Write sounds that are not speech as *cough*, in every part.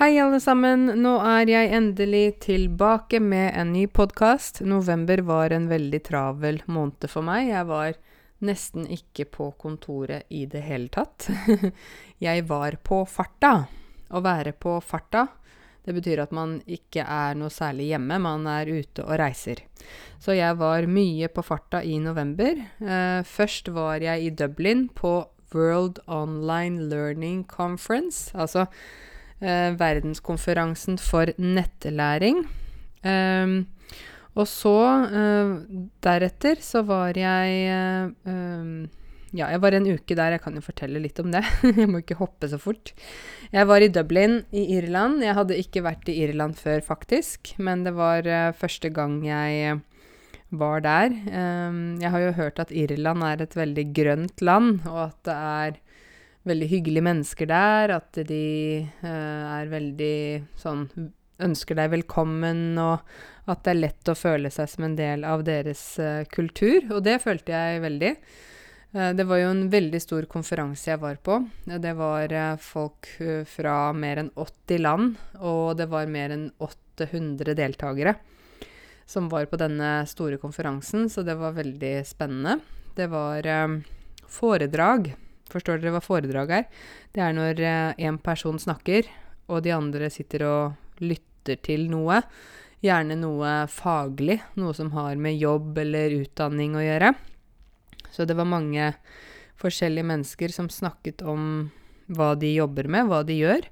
Hei, alle sammen. Nå er jeg endelig tilbake med en ny podkast. November var en veldig travel måned for meg. Jeg var nesten ikke på kontoret i det hele tatt. *laughs* jeg var på farta. Å være på farta, det betyr at man ikke er noe særlig hjemme, man er ute og reiser. Så jeg var mye på farta i november. Eh, først var jeg i Dublin på World Online Learning Conference. Altså verdenskonferansen for nettlæring. Um, og så, eh, deretter, så var jeg um, Ja, jeg var en uke der. Jeg kan jo fortelle litt om det. *laughs* jeg må ikke hoppe så fort. Jeg var i Dublin i Irland. Jeg hadde ikke vært i Irland før, faktisk. Men det var uh, første gang jeg var der. Um, jeg har jo hørt at Irland er et veldig grønt land, og at det er veldig hyggelige mennesker der, at de uh, er veldig sånn ønsker deg velkommen, og at det er lett å føle seg som en del av deres uh, kultur. Og det følte jeg veldig. Uh, det var jo en veldig stor konferanse jeg var på. Det var folk fra mer enn 80 land, og det var mer enn 800 deltakere som var på denne store konferansen, så det var veldig spennende. Det var foredrag Forstår dere hva foredrag er? Det er når én eh, person snakker, og de andre sitter og lytter til noe. Gjerne noe faglig, noe som har med jobb eller utdanning å gjøre. Så det var mange forskjellige mennesker som snakket om hva de jobber med, hva de gjør.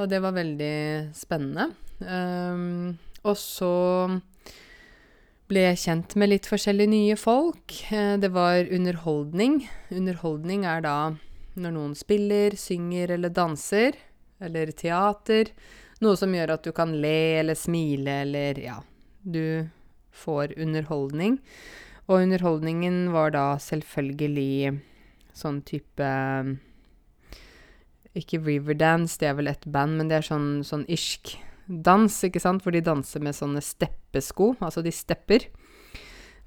Og det var veldig spennende. Um, og så ble kjent med litt forskjellige nye folk. Eh, det var underholdning. Underholdning er da når noen spiller, synger eller danser, eller teater. Noe som gjør at du kan le eller smile eller ja, du får underholdning. Og underholdningen var da selvfølgelig sånn type Ikke Riverdance, det er vel et band, men det er sånn, sånn irsk dans, ikke sant, hvor de danser med sånne steppesko, altså de stepper.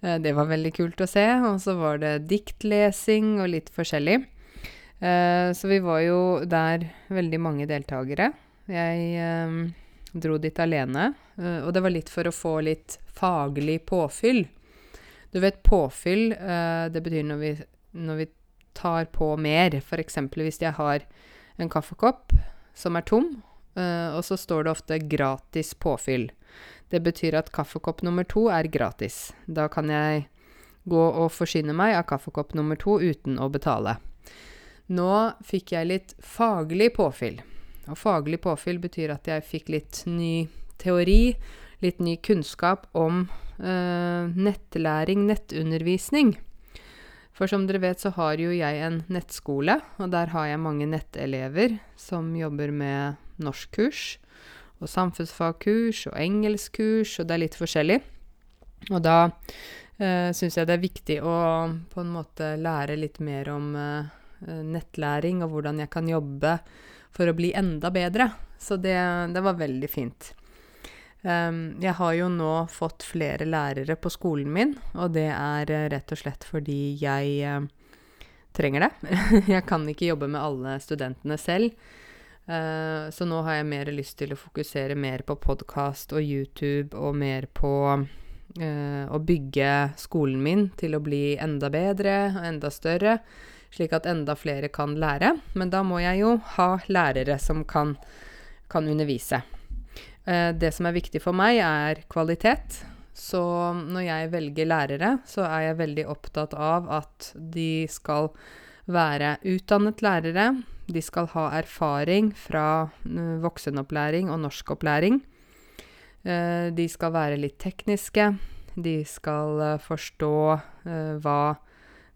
Eh, det var veldig kult å se. Og så var det diktlesing og litt forskjellig. Eh, så vi var jo der veldig mange deltakere. Jeg eh, dro dit alene, og det var litt for å få litt faglig påfyll. Du vet, påfyll, det betyr når vi, når vi tar på mer. F.eks. hvis jeg har en kaffekopp som er tom, og så står det ofte 'gratis påfyll'. Det betyr at kaffekopp nummer to er gratis. Da kan jeg gå og forsyne meg av kaffekopp nummer to uten å betale. Nå fikk jeg litt faglig påfyll. Og faglig påfyll betyr at jeg fikk litt ny teori, litt ny kunnskap om uh, nettlæring, nettundervisning. For som dere vet, så har jo jeg en nettskole, og der har jeg mange nettelever som jobber med norskkurs og samfunnsfagkurs og engelskkurs, og det er litt forskjellig. Og da eh, syns jeg det er viktig å på en måte lære litt mer om eh, nettlæring, og hvordan jeg kan jobbe for å bli enda bedre. Så det, det var veldig fint. Um, jeg har jo nå fått flere lærere på skolen min, og det er uh, rett og slett fordi jeg eh, trenger det. *laughs* jeg kan ikke jobbe med alle studentene selv. Uh, så nå har jeg mer lyst til å fokusere mer på podkast og YouTube og mer på uh, å bygge skolen min til å bli enda bedre og enda større, slik at enda flere kan lære. Men da må jeg jo ha lærere som kan, kan undervise. Uh, det som er viktig for meg, er kvalitet. Så når jeg velger lærere, så er jeg veldig opptatt av at de skal være utdannet lærere de skal ha erfaring fra voksenopplæring og norskopplæring. Uh, de skal være litt tekniske. De skal uh, forstå hva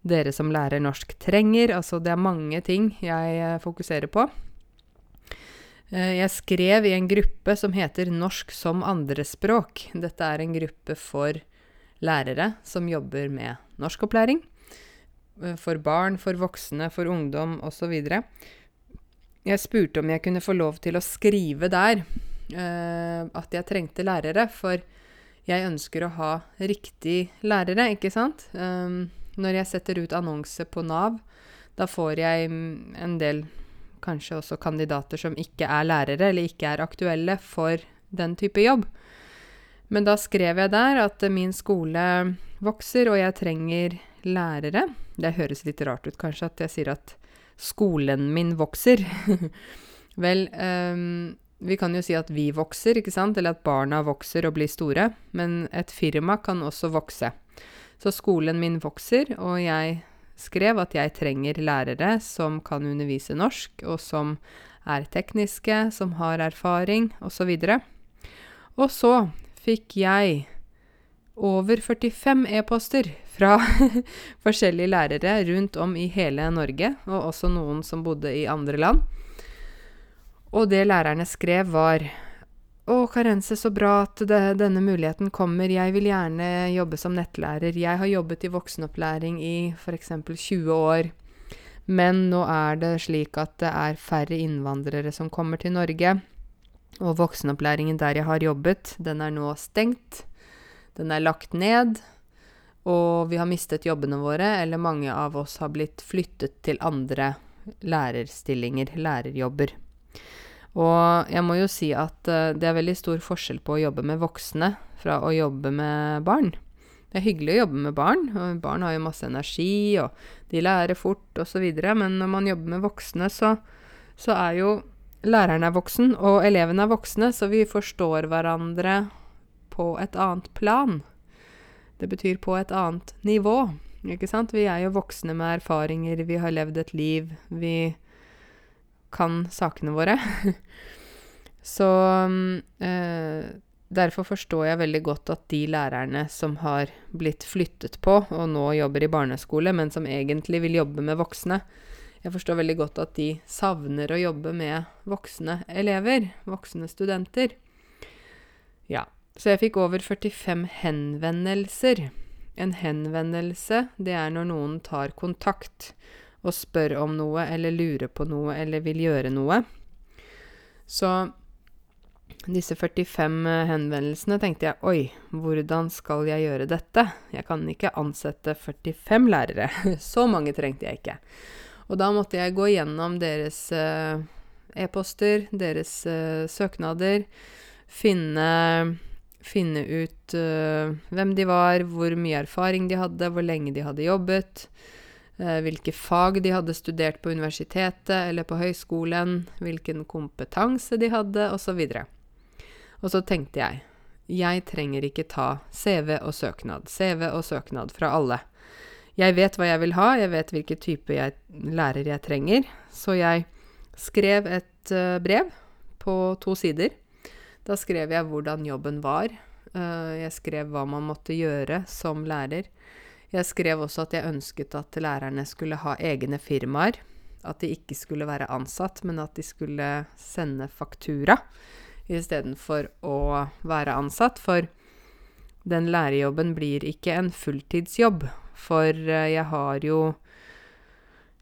dere som lærer norsk trenger. Altså, det er mange ting jeg fokuserer på. Jeg skrev i en gruppe som heter Norsk som andrespråk. Dette er en gruppe for lærere som jobber med norskopplæring. For barn, for voksne, for ungdom osv. Jeg spurte om jeg kunne få lov til å skrive der uh, at jeg trengte lærere, for jeg ønsker å ha riktig lærere, ikke sant? Um, når jeg setter ut annonse på Nav, da får jeg en del kanskje også kandidater som ikke er lærere, eller ikke er aktuelle for den type jobb. Men da skrev jeg der at min skole vokser, og jeg trenger lærere. Det høres litt rart ut kanskje at jeg sier at skolen min vokser. *laughs* Vel, um, vi kan jo si at vi vokser, ikke sant, eller at barna vokser og blir store, men et firma kan også vokse. Så skolen min vokser, og jeg skrev at jeg trenger lærere som kan undervise norsk, og som er tekniske, som har erfaring, osv. Og, og så fikk jeg over 45 e-poster fra *laughs* forskjellige lærere rundt om i hele Norge, og også noen som bodde i andre land. Og det lærerne skrev, var å, Karense, så bra at det, denne muligheten kommer. Jeg vil gjerne jobbe som nettlærer. Jeg har jobbet i voksenopplæring i f.eks. 20 år. Men nå er det slik at det er færre innvandrere som kommer til Norge. Og voksenopplæringen der jeg har jobbet, den er nå stengt. Den er lagt ned. Og vi har mistet jobbene våre, eller mange av oss har blitt flyttet til andre lærerstillinger, lærerjobber. Og jeg må jo si at uh, det er veldig stor forskjell på å jobbe med voksne fra å jobbe med barn. Det er hyggelig å jobbe med barn, og barn har jo masse energi, og de lærer fort osv., men når man jobber med voksne, så, så er jo læreren er voksen, og elevene er voksne, så vi forstår hverandre på et annet plan. Det betyr på et annet nivå, ikke sant? Vi er jo voksne med erfaringer, vi har levd et liv, vi kan sakene våre. *laughs* Så eh, derfor forstår jeg veldig godt at de lærerne som har blitt flyttet på, og nå jobber i barneskole, men som egentlig vil jobbe med voksne Jeg forstår veldig godt at de savner å jobbe med voksne elever, voksne studenter. Ja. Så jeg fikk over 45 henvendelser. En henvendelse, det er når noen tar kontakt og spør om noe eller lurer på noe eller vil gjøre noe. Så disse 45 eh, henvendelsene tenkte jeg oi, hvordan skal jeg gjøre dette? Jeg kan ikke ansette 45 lærere. *laughs* Så mange trengte jeg ikke. Og da måtte jeg gå gjennom deres uh, e-poster, deres uh, søknader, finne, finne ut uh, hvem de var, hvor mye erfaring de hadde, hvor lenge de hadde jobbet. uh, hvilke fag de hadde studert på universitetet eller på høyskolen, hvilken kompetanse de hadde, osv. Og, og så tenkte jeg jeg trenger ikke ta CV og søknad, CV og søknad fra alle. Jeg vet hva jeg vil ha, jeg vet hvilken type jeg, lærer jeg trenger, så jeg skrev et uh, brev på to sider. Da skrev jeg hvordan jobben var. Uh, jeg skrev hva man måtte gjøre som lærer. Jeg skrev også at jeg ønsket at lærerne skulle ha egne firmaer. At de ikke skulle være ansatt, men at de skulle sende faktura istedenfor å være ansatt. For den lærerjobben blir ikke en fulltidsjobb. For eh, jeg har jo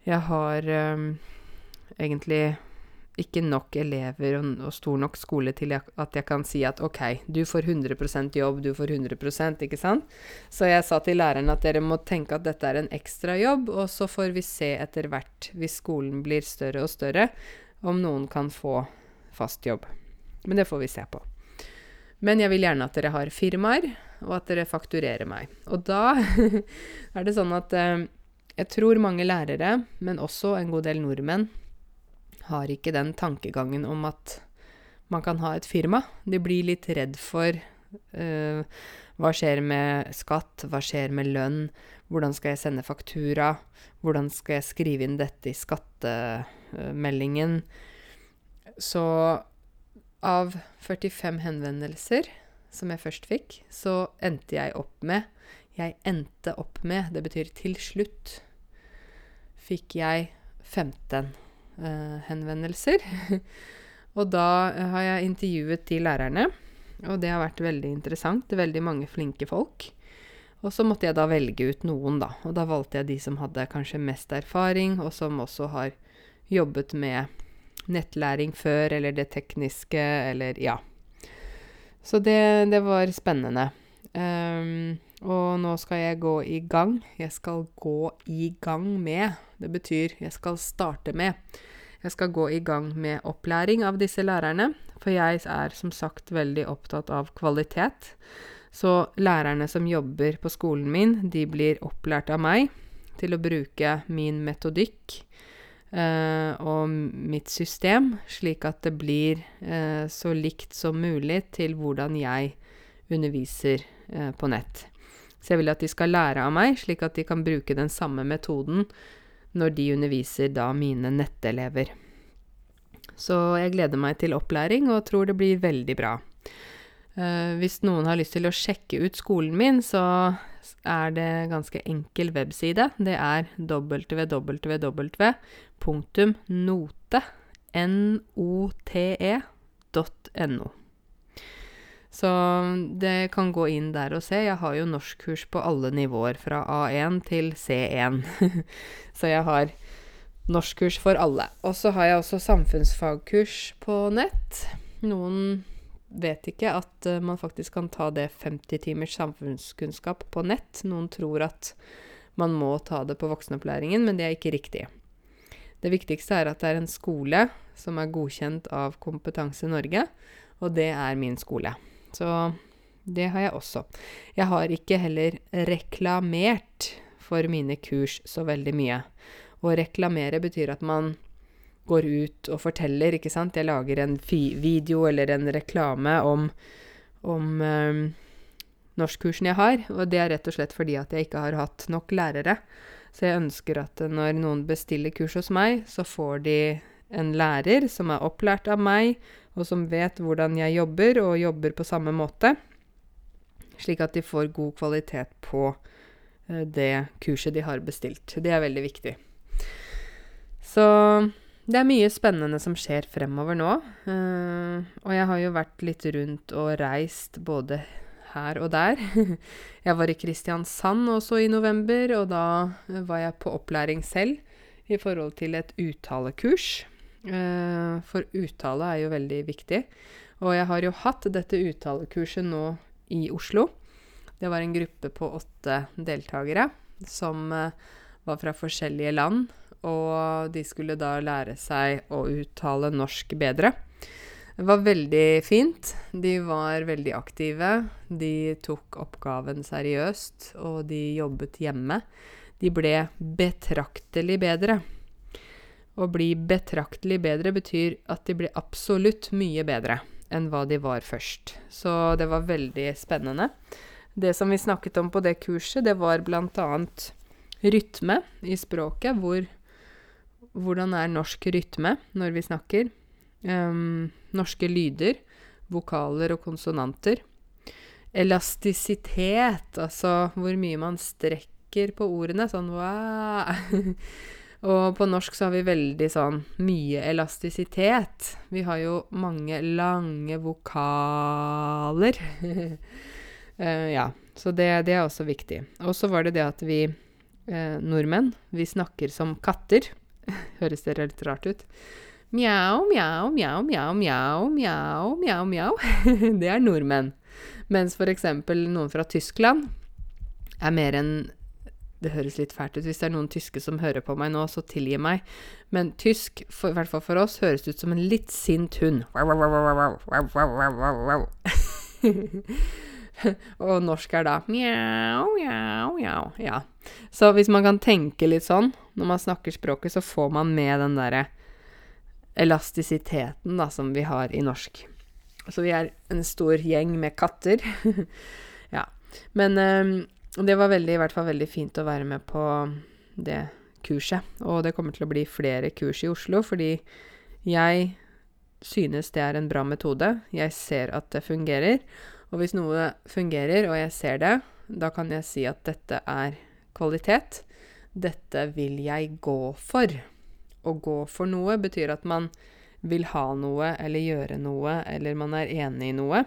Jeg har um, egentlig ikke nok elever og, og, stor nok skole til at jeg kan si at OK, du får 100% jobb, du får 100% ikke sant? Så jeg sa til læreren at dere må tenke at dette er en ekstra jobb, og så får vi se etter hvert, hvis skolen blir større og større, om noen kan få fast jobb. Men det får vi se på. Men jeg vil gjerne at dere har firmaer, og at dere fakturerer meg. Og da *laughs* er det sånn at eh, jeg tror mange lærere, men også en god del nordmenn, har ikke den tankegangen om at man kan ha et firma. De blir litt redd for uh, hva skjer med skatt, hva skjer med lønn, hvordan skal jeg sende faktura, hvordan skal jeg skrive inn dette i skattemeldingen. Så av 45 henvendelser som jeg først fikk, så endte jeg opp med Jeg endte opp med, det betyr til slutt, fikk jeg 15 eh, henvendelser. *laughs* og da eh, har jeg intervjuet de lærerne, og det har vært veldig interessant. Veldig mange flinke folk. Og så måtte jeg da velge ut noen, da. Og da valgte jeg de som hadde kanskje mest erfaring, og som også har jobbet med nettlæring før, eller det tekniske, eller ja. Så det, det var spennende. Um, og nå skal jeg gå i gang. Jeg skal gå i gang med. Det betyr jeg skal starte med Jeg skal gå i gang med opplæring av disse lærerne, for jeg er som sagt veldig opptatt av kvalitet. Så lærerne som jobber på skolen min, de blir opplært av meg til å bruke min metodikk eh, og mitt system, slik at det blir eh, så likt som mulig til hvordan jeg underviser eh, på nett. Så jeg vil at de skal lære av meg, slik at de kan bruke den samme metoden når de underviser da mine nettelever. Så jeg gleder meg til opplæring og tror det blir veldig bra. Uh, hvis noen har lyst til å sjekke ut skolen min, så er det ganske enkel webside. Det er www.note, N-O-T-E.no. Så det kan gå inn der og se. Jeg har jo norskkurs på alle nivåer, fra A1 til C1. *laughs* så jeg har norskkurs for alle. Og så har jeg også samfunnsfagkurs på nett. Noen vet ikke at uh, man faktisk kan ta det 50 timers samfunnskunnskap på nett. Noen tror at man må ta det på voksenopplæringen, men det er ikke riktig. Det viktigste er at det er en skole som er godkjent av Kompetanse Norge, og det er min skole. Så det har jeg også. Jeg har ikke heller reklamert for mine kurs så veldig mye. Å reklamere betyr at man går ut og forteller, ikke sant. Jeg lager en video eller en reklame om, om um, norskkursen jeg har, og det er rett og slett fordi at jeg ikke har hatt nok lærere. Så jeg ønsker at når noen bestiller kurs hos meg, så får de en lærer som er opplært av meg, og som vet hvordan jeg jobber, og jobber på samme måte, slik at de får god kvalitet på uh, det kurset de har bestilt. Det er veldig viktig. Så det er mye spennende som skjer fremover nå. Uh, og jeg har jo vært litt rundt og reist både her og der. *laughs* jeg var i Kristiansand også i november, og da var jeg på opplæring selv i forhold til et uttalekurs. Uh, for uttale er jo veldig viktig. Og jeg har jo hatt dette uttalekurset nå i Oslo. Det var en gruppe på åtte deltakere som uh, var fra forskjellige land. Og de skulle da lære seg å uttale norsk bedre. Det var veldig fint. De var veldig aktive. De tok oppgaven seriøst, og de jobbet hjemme. De ble betraktelig bedre. Å bli betraktelig bedre betyr at de blir absolutt mye bedre enn hva de var først. Så det var veldig spennende. Det som vi snakket om på det kurset, det var bl.a. rytme i språket. Hvor, hvordan er norsk rytme når vi snakker? Um, norske lyder. Vokaler og konsonanter. Elastisitet, altså hvor mye man strekker på ordene. Sånn wow. *laughs* Og på norsk så har vi veldig sånn mye elastisitet. Vi har jo mange lange vokaler. uh, *laughs* ja, så det, det, er også viktig. Og så var det det at vi eh, nordmenn, vi snakker som katter. *laughs* Høres det litt rart ut? Mjau, mjau, mjau, mjau, mjau, mjau, mjau, mjau. *laughs* det er nordmenn. Mens eksempel noen fra Tyskland er mer enn det høres litt fælt ut. Hvis det er noen tyske som hører på meg nå, så tilgi meg. Men tysk, i hvert fall for oss, høres ut som en litt sint hund. Og norsk er da mjau, mjau, mjau. Ja. Så hvis man kan tenke litt sånn når man snakker språket, så får man med den derre elastisiteten da, som vi har i norsk. Så vi er en stor gjeng med katter. *laughs* ja. Men um, det var veldig, i hvert fall veldig fint å være med på det kurset. Og det kommer til å bli flere kurs i Oslo, fordi jeg synes det er en bra metode. Jeg ser at det fungerer. Og hvis noe fungerer, og jeg ser det, da kan jeg si at dette er kvalitet. Dette vil jeg gå for. Å gå for noe betyr at man vil ha noe eller gjøre noe, eller man er enig i noe.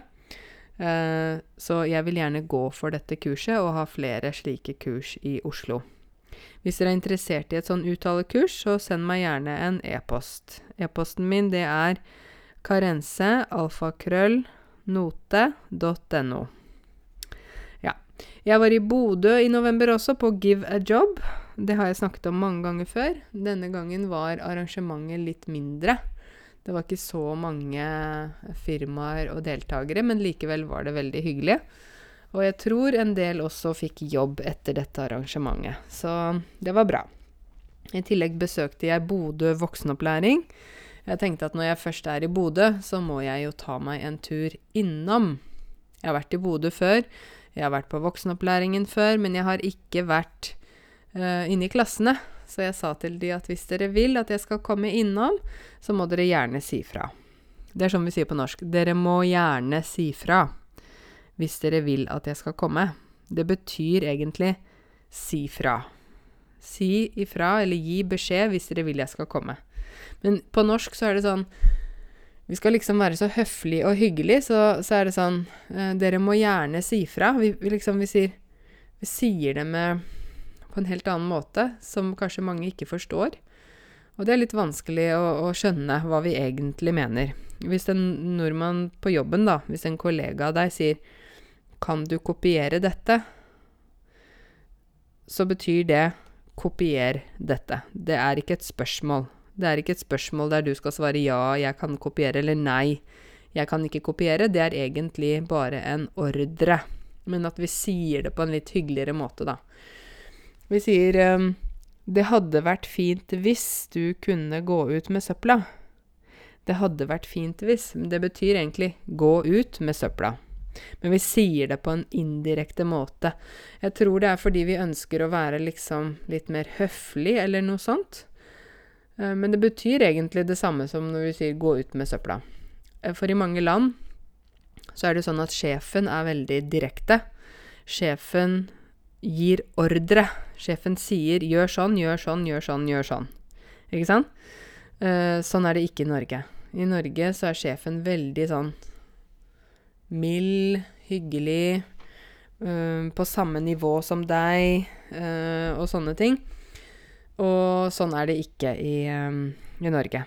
Eh, så jeg vil gjerne gå for dette kurset og ha flere slike kurs i Oslo. Hvis dere er interessert i et sånn uttalekurs, så send meg gjerne en e-post. E-posten min det er karensealfakrøllnote.no. Ja. Jeg var i Bodø i november også, på Give a Job. Det har jeg snakket om mange ganger før. Denne gangen var arrangementet litt mindre. Det var ikke så mange firmaer og deltakere, men likevel var det veldig hyggelig. Og jeg tror en del også fikk jobb etter dette arrangementet. Så det var bra. I tillegg besøkte jeg Bodø voksenopplæring. Jeg tenkte at når jeg først er i Bodø, så må jeg jo ta meg en tur innom. Jeg har vært i Bodø før. Jeg har vært på voksenopplæringen før, men jeg har ikke vært uh, inne i klassene. Så jeg sa til de at hvis dere vil at jeg skal komme innom, så må dere gjerne si fra. Det er sånn vi sier på norsk. Dere må gjerne si fra hvis dere vil at jeg skal komme. Det betyr egentlig si fra. Si ifra, eller gi beskjed hvis dere vil jeg skal komme. Men på norsk så er det sånn Vi skal liksom være så høflige og hyggelige, så, så er det sånn eh, Dere må gjerne si fra. Vi, vi liksom vi sier, vi sier det med på en helt annen måte, som kanskje mange ikke forstår. Og det er litt vanskelig å, å, skjønne hva vi egentlig mener. Hvis en nordmann på jobben, da, hvis en kollega av deg sier 'Kan du kopiere dette?' så betyr det 'kopier dette'. Det er ikke et spørsmål. Det er ikke et spørsmål der du skal svare ja, jeg kan kopiere, eller nei, jeg kan ikke kopiere. Det er egentlig bare en ordre. Men at vi sier det på en litt hyggeligere måte, da. Vi sier um, Det hadde vært fint hvis du kunne gå ut med søpla. Det hadde vært fint hvis. Det betyr egentlig gå ut med søpla. Men vi sier det på en indirekte måte. Jeg tror det er fordi vi ønsker å være liksom litt mer høflig, eller noe sånt. Eh, men det betyr egentlig det samme som når vi sier 'gå ut med søpla'. Eh, for i mange land så er det sånn at sjefen er veldig direkte. Sjefen gir ordre. Sjefen sier 'gjør sånn, gjør sånn, gjør sånn, gjør sånn'. Ikke sant? Uh, sånn er det ikke i Norge. I Norge så er sjefen veldig sånn mild, hyggelig, på samme nivå som deg, og sånne ting. Og sånn er det ikke i, um, i Norge.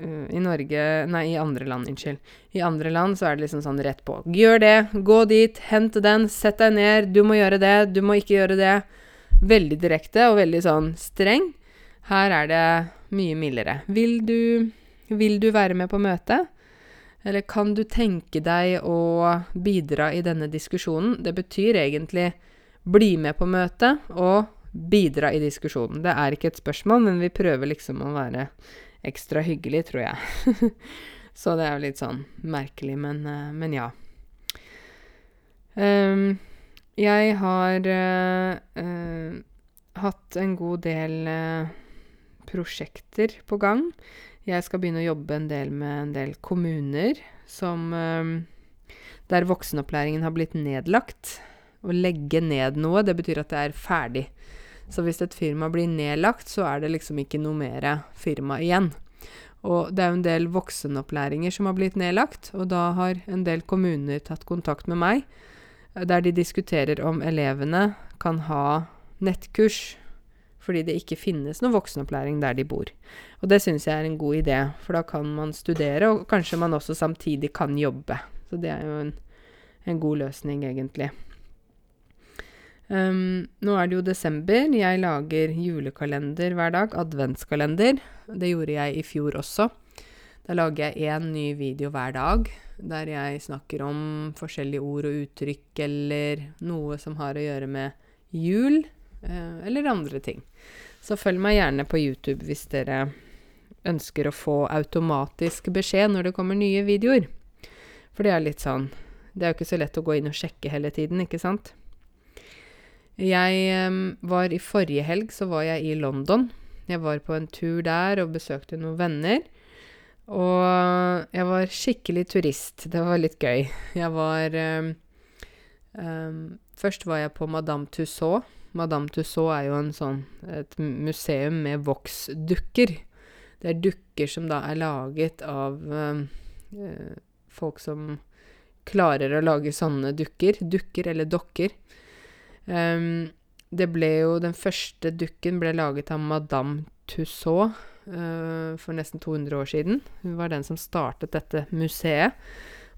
Uh, I Norge Nei, i andre land, unnskyld. I andre land så er det liksom sånn rett på. Gjør det, gå dit, hent den, sett deg ned, du må gjøre det, du må ikke gjøre det. Veldig direkte og veldig sånn streng. Her er det mye mildere. Vil du, vil du være med på møtet? Eller kan du tenke deg å bidra i denne diskusjonen? Det betyr egentlig bli med på møtet og bidra i diskusjonen. Det er ikke et spørsmål, men vi prøver liksom å være ekstra hyggelig, tror jeg. *laughs* Så det er jo litt sånn merkelig, men, uh, men ja. Um, jeg har uh, uh, hatt en god del prosjekter på gang. Jeg skal begynne å jobbe en del med en del kommuner som Der voksenopplæringen har blitt nedlagt. Å legge ned noe, det betyr at det er ferdig. Så hvis et firma blir nedlagt, så er det liksom ikke noe mer firma igjen. Og det er jo en del voksenopplæringer som har blitt nedlagt, og da har en del kommuner tatt kontakt med meg, der de diskuterer om elevene kan ha nettkurs fordi det ikke finnes noe voksenopplæring der de bor. Og det syns jeg er en god idé, for da kan man studere, og kanskje man også samtidig kan jobbe. Så det er jo en, en god løsning, egentlig. Um, nå er det jo desember. Jeg lager julekalender hver dag. Adventskalender. Det gjorde jeg i fjor også. Da lager jeg én ny video hver dag der jeg snakker om forskjellige ord og uttrykk eller noe som har å gjøre med jul, uh, eller andre ting. Så følg meg gjerne på YouTube hvis dere ønsker å få automatisk beskjed når det kommer nye videoer. For det er litt sånn Det er jo ikke så lett å gå inn og sjekke hele tiden, ikke sant? Jeg um, var I forrige helg så var jeg i London. Jeg var på en tur der og besøkte noen venner. Og jeg var skikkelig turist. Det var litt gøy. Jeg var um, um, Først var jeg på Madame Tussauds. Madame Tussauds er jo en sånn, et museum med voksdukker. Det er dukker som da er laget av uh, folk som klarer å lage sånne dukker. Dukker eller dokker. Um, det ble jo Den første dukken ble laget av Madame Tussauds for nesten 200 år siden. Hun var den som startet dette museet.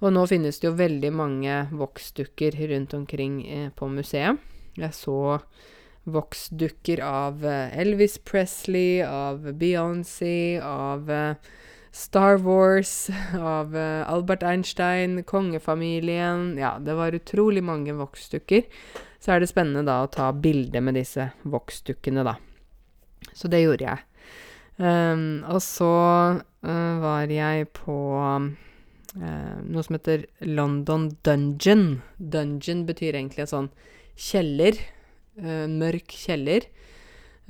Og nå finnes det jo veldig mange voksdukker rundt omkring eh, på museet. Jeg så voksdukker av eh, Elvis Presley, av Beyoncé, av eh, Star Wars, *laughs* av eh, Albert Einstein, kongefamilien Ja, det var utrolig mange voksdukker. Så er det spennende da å ta bilde med disse voksdukkene, da. Så det gjorde jeg. Um, og så uh, var jeg på uh, noe som heter London Dungeon. Dungeon betyr egentlig en sånn kjeller. Uh, mørk kjeller.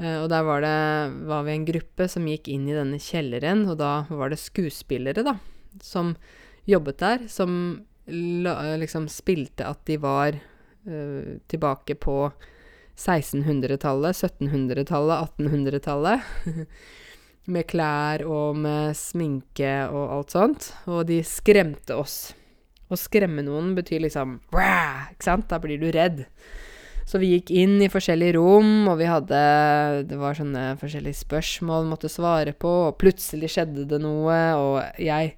og der var, det, var vi en gruppe som gikk inn i denne kjelleren, og da var det skuespillere, da, som jobbet der, som liksom spilte at de var tilbake på 1600-tallet, 1700-tallet, 1800-tallet. Med klær og med sminke og alt sånt. Og de skremte oss. Å skremme noen betyr liksom! Ikke sant? Da blir du redd. Så vi gikk inn i forskjellige rom, og vi hadde Det var sånne forskjellige spørsmål vi måtte svare på, og plutselig skjedde det noe, og jeg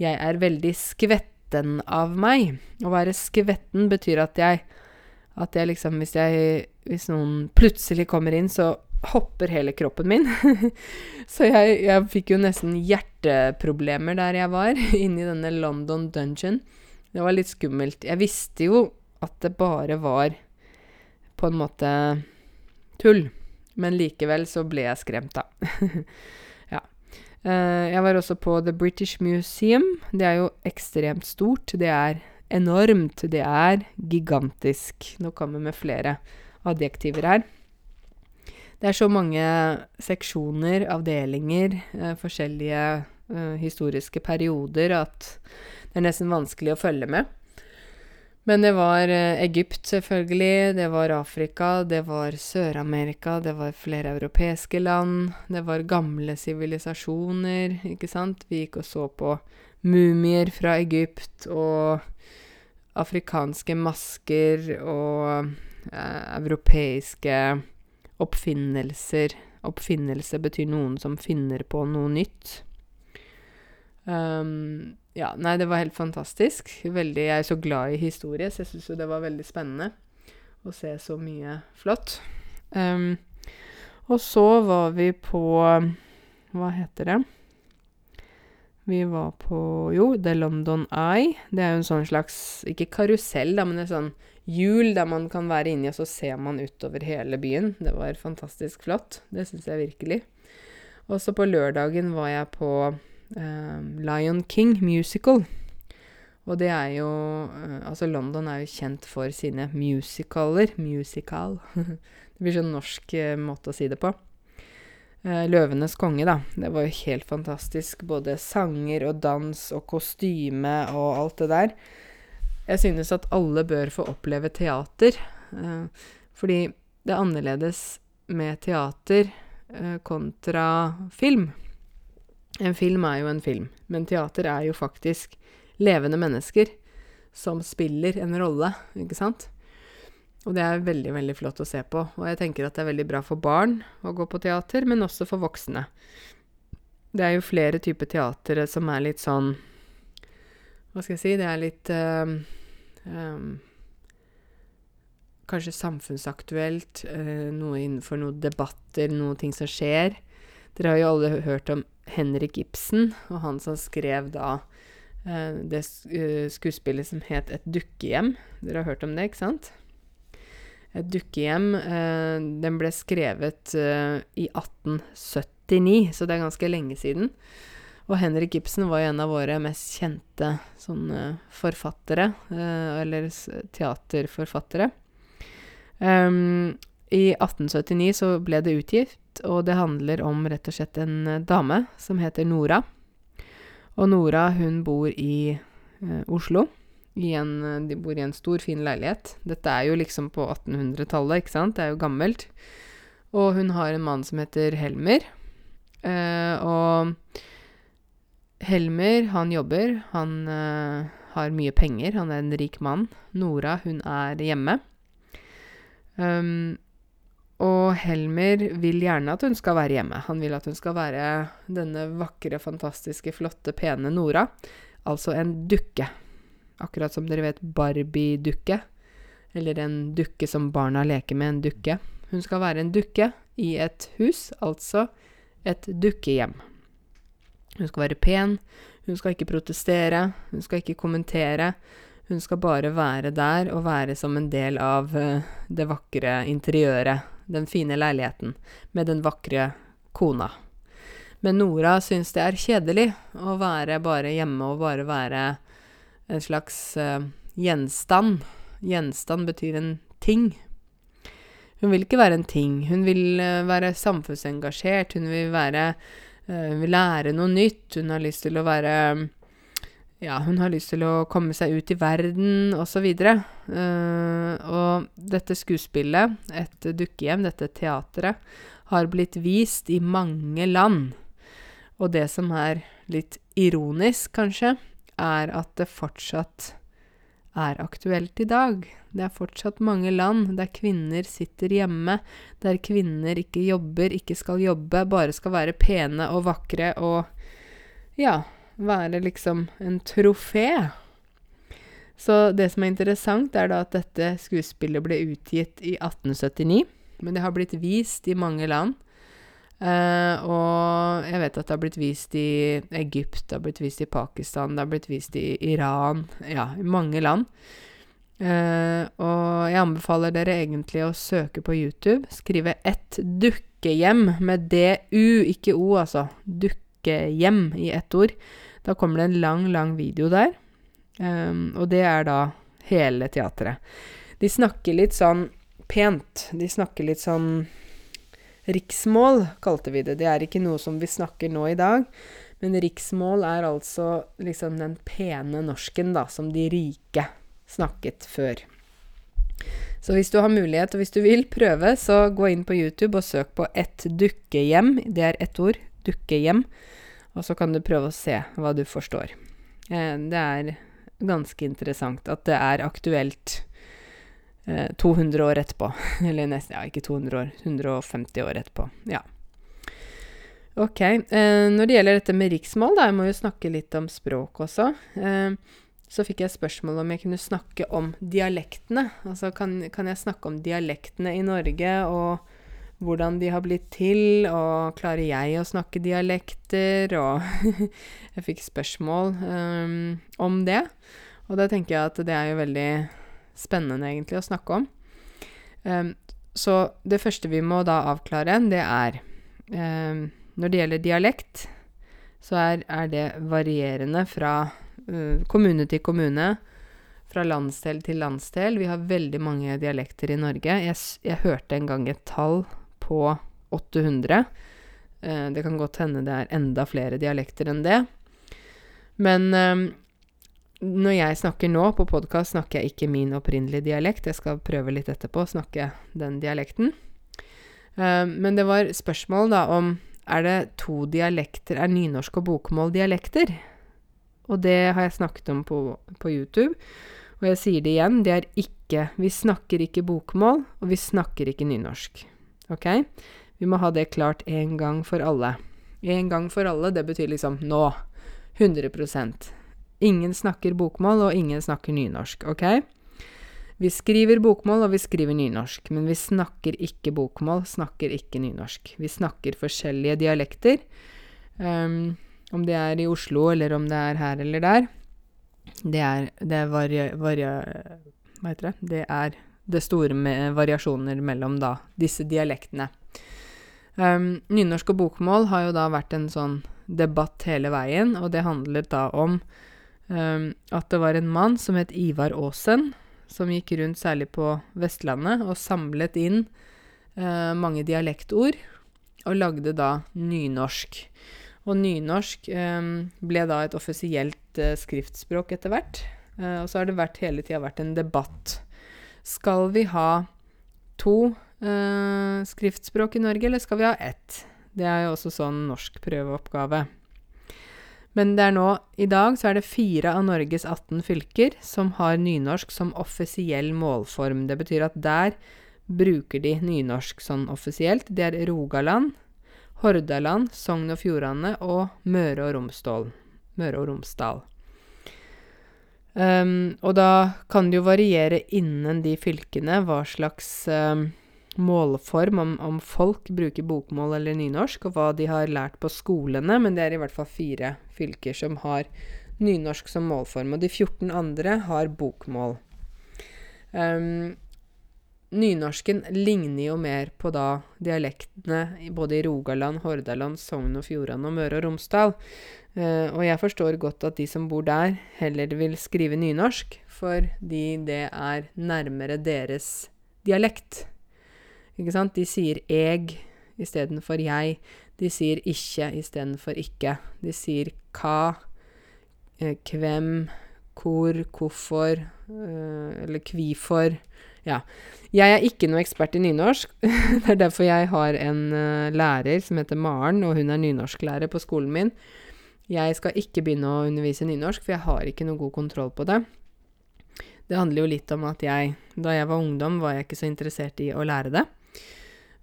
Jeg er veldig skvetten av meg. Å være skvetten betyr at jeg At jeg liksom Hvis jeg Hvis noen plutselig kommer inn, så hopper hele kroppen min. *laughs* så jeg, jeg, fikk jo nesten hjerteproblemer der jeg var, *laughs* inni denne London Dungeon. Det var litt skummelt. Jeg visste jo at det bare var på en måte tull. Men likevel så ble jeg skremt, da. *laughs* ja. Uh, jeg var også på The British Museum. Det er jo ekstremt stort. Det er enormt. Det er gigantisk. Nå kommer vi med flere adjektiver her. Det er så mange seksjoner, avdelinger, eh, forskjellige eh, historiske perioder at det er nesten vanskelig å følge med. Men det var eh, Egypt, selvfølgelig, det var Afrika, det var Sør-Amerika, det var flere europeiske land, det var gamle sivilisasjoner, ikke sant. Vi gikk og så på mumier fra Egypt og afrikanske masker og eh, europeiske oppfinnelser. Oppfinnelse betyr noen som finner på noe nytt. Um, ja, nei, det var helt fantastisk. Veldig, jeg er så glad i historie, så jeg syns jo det var veldig spennende å se så mye flott. Um, og så var vi på Hva heter det? Vi var på Jo, The London Eye. Det er jo en sånn slags Ikke karusell, da, men en sånn hjul der man kan være inni, og så ser man utover hele byen. Det var fantastisk flott. Det syns jeg virkelig. Og så på lørdagen var jeg på eh, Lion King musical. Og det er jo eh, Altså, London er jo kjent for sine musicaler. Musical. *laughs* det blir sånn norsk eh, måte å si det på. Eh, 'Løvenes konge', da. Det var jo helt fantastisk. Både sanger og dans og kostyme og alt det der. Jeg synes at alle bør få oppleve teater, eh, fordi det er annerledes med teater eh, kontra film. En film er jo en film, men teater er jo faktisk levende mennesker som spiller en rolle, ikke sant? Og det er veldig, veldig flott å se på. Og jeg tenker at det er veldig bra for barn å gå på teater, men også for voksne. Det er jo flere typer teatre som er litt sånn hva skal jeg si, det er litt um, um, Kanskje samfunnsaktuelt, uh, noe innenfor noen debatter, noen ting som skjer. Dere har jo alle hørt om Henrik Ibsen, og han som skrev da uh, det uh, skuespillet som het Et dukkehjem. Dere har hørt om det, ikke sant? Et dukkehjem. den ble skrevet i 1879, så det er ganske lenge siden. Og Henrik Ibsen var jo en av våre mest kjente sånne forfattere, eh, eller teaterforfattere. Um, I 1879 så ble det utgitt, og det handler om rett og slett en eh, dame som heter Nora. Og Nora, hun bor i uh, Oslo. I en, eh, de bor i en stor, fin leilighet. Dette er jo liksom på 1800-tallet, ikke sant? Det er jo gammelt. Og hun har en mann som heter Helmer. Uh, og Helmer, han jobber. Han uh, har mye penger. Han er en rik mann. Nora, hun er hjemme. Um, og Helmer vil gjerne at hun skal være hjemme. Han vil at hun skal være denne vakre, fantastiske, flotte, pene Nora. Altså en dukke. Akkurat som dere vet Barbie-dukke. Eller en dukke som barna leker med, en dukke. Hun skal være en dukke i et hus, altså et dukkehjem. Hun skal være pen, hun skal ikke protestere, hun skal ikke kommentere. Hun skal bare være der og være som en del av uh, det vakre interiøret, den fine leiligheten, med den vakre kona. Men Nora syns det er kjedelig å være bare hjemme og bare være en slags uh, gjenstand. Gjenstand betyr en ting. Hun vil ikke være en ting. Hun vil uh, være samfunnsengasjert. Hun vil være vil lære noe nytt. Hun har lyst til å være ja, hun har lyst til å komme seg ut i verden, osv. Uh, og dette skuespillet, et dukkehjem, dette teatret, har blitt vist i mange land. Og det som er litt ironisk, kanskje, er at det fortsatt er aktuelt i dag. Det er fortsatt mange land der kvinner sitter hjemme, der kvinner ikke jobber, ikke skal jobbe, bare skal være pene og vakre og ja, være liksom en trofé. Så det som er interessant, er da at dette skuespillet ble utgitt i 1879. Men det har blitt vist i mange land. Uh, og jeg vet at det har blitt vist i Egypt, det har blitt vist i Pakistan, det har blitt vist i Iran Ja, i mange land. Uh, og jeg anbefaler dere egentlig å søke på YouTube. Skrive 'ett dukkehjem' med DU, ikke O, altså. Dukkehjem i ett ord. Da kommer det en lang, lang video der. Um, og det er da hele teatret. De snakker litt sånn pent. De snakker litt sånn Riksmål, kalte vi det. Det er ikke noe som vi snakker nå i dag. Men riksmål er altså liksom den pene norsken, da, som de rike snakket før. Så hvis du har mulighet, og hvis du vil prøve, så gå inn på YouTube og søk på ett dukkehjem. Det er ett ord. Dukkehjem. Og så kan du prøve å se hva du forstår. Eh, det er ganske interessant at det er aktuelt 200 år etterpå. *laughs* Eller nesten, ja, ikke 200 år, 150 år etterpå. Ja. Ok. Eh, når det gjelder dette med riksmål, da, jeg må jo snakke litt om språk også. Eh, så fikk jeg spørsmål om jeg kunne snakke om dialektene. Altså kan, kan jeg snakke om dialektene i Norge, og hvordan de har blitt til, og klarer jeg å snakke dialekter, og *laughs* Jeg fikk spørsmål um, om det, og da tenker jeg at det er jo veldig spennende, egentlig, å snakke om. Um, så det første vi må da avklare, det er um, Når det gjelder dialekt, så er, er det varierende fra uh, kommune til kommune fra landsdel til landsdel. Vi har veldig mange dialekter i Norge. Jeg, jeg hørte en gang et tall på 800. Uh, det kan godt hende det er enda flere dialekter enn det. Men eh, når jeg snakker nå på podkast, snakker jeg ikke min opprinnelige dialekt. Jeg skal prøve litt etterpå å snakke den dialekten. Eh, men det var spørsmål da om er det to dialekter Er nynorsk og bokmål dialekter? Og det har jeg snakket om på, på YouTube. Og jeg sier det igjen, det er ikke Vi snakker ikke bokmål, og vi snakker ikke nynorsk. Ok? Vi må ha det klart en gang for alle. En gang for alle, det betyr liksom nå. 100 Ingen snakker bokmål, og ingen snakker nynorsk, ok? Vi skriver bokmål, og vi skriver nynorsk, men vi snakker ikke bokmål, snakker ikke nynorsk. Vi snakker forskjellige dialekter. Um, om det er i Oslo, eller om det er her eller der. Det er, det er varia, varia, Hva heter det? Det er det store med variasjoner mellom da disse dialektene. Um, nynorsk og bokmål har jo da vært en sånn debatt hele veien, og det handlet da om um, at det var en mann som het Ivar Aasen, som gikk rundt særlig på Vestlandet og samlet inn uh, mange dialektord, og lagde da nynorsk. Og nynorsk um, ble da et offisielt uh, skriftspråk etter hvert. Uh, og så har det vært, hele tida vært en debatt skal vi ha to skriftspråk i Norge, eller skal vi ha ett? Det er jo også sånn norsk prøveoppgave. Men det er nå, i dag, så er det fire av Norges 18 fylker som har nynorsk som offisiell målform. Det betyr at der bruker de nynorsk sånn offisielt. Det er Rogaland, Hordaland, Sogn og Fjordane og Møre og Romsdal. Møre og Romsdal. Um, og da kan det jo variere innen de fylkene hva slags um, målform, om, om folk bruker bokmål eller nynorsk, og hva de har lært på skolene, men det er i hvert fall fire fylker som har nynorsk som målform. Og de 14 andre har bokmål. Um, nynorsken ligner jo mer på da dialektene både i Rogaland, Hordaland, Sogn og Fjordane og Møre og Romsdal. Uh, og jeg forstår godt at de som bor der, heller vil skrive nynorsk, fordi det er nærmere deres dialekt. Ikke sant? De sier 'eg' istedenfor 'jeg'. De sier 'ikke' istedenfor 'ikke'. De sier 'hva', eh, 'hvem', 'hvor', 'hvorfor' eh, eller 'kvifor'. Ja. Jeg er ikke noe ekspert i nynorsk. *laughs* det er derfor jeg har en uh, lærer som heter Maren, og hun er nynorsklærer på skolen min. Jeg skal ikke begynne å undervise nynorsk, for jeg har ikke noe god kontroll på det. Det handler jo litt om at jeg, da jeg var ungdom, var jeg ikke så interessert i å lære det.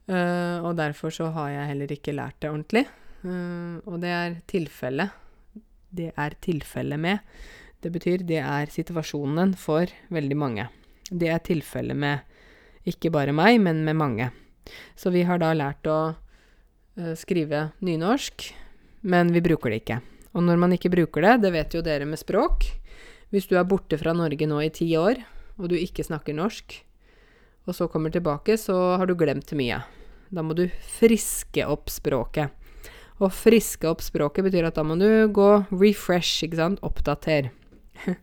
Uh, og derfor så har jeg heller ikke lært det ordentlig. Uh, og det er tilfellet. Det er tilfellet med. Det betyr det er situasjonen for veldig mange. Det er tilfellet med ikke bare meg, men med mange. Så vi har da lært å uh, skrive nynorsk, men vi bruker det ikke. Og når man ikke bruker det, det vet jo dere med språk Hvis du er borte fra Norge nå i ti år, og du ikke snakker norsk, og så kommer tilbake, så har du glemt mye. Da må du friske opp språket. Og friske opp språket betyr at da må du gå refresh, ikke sant, oppdater. *laughs*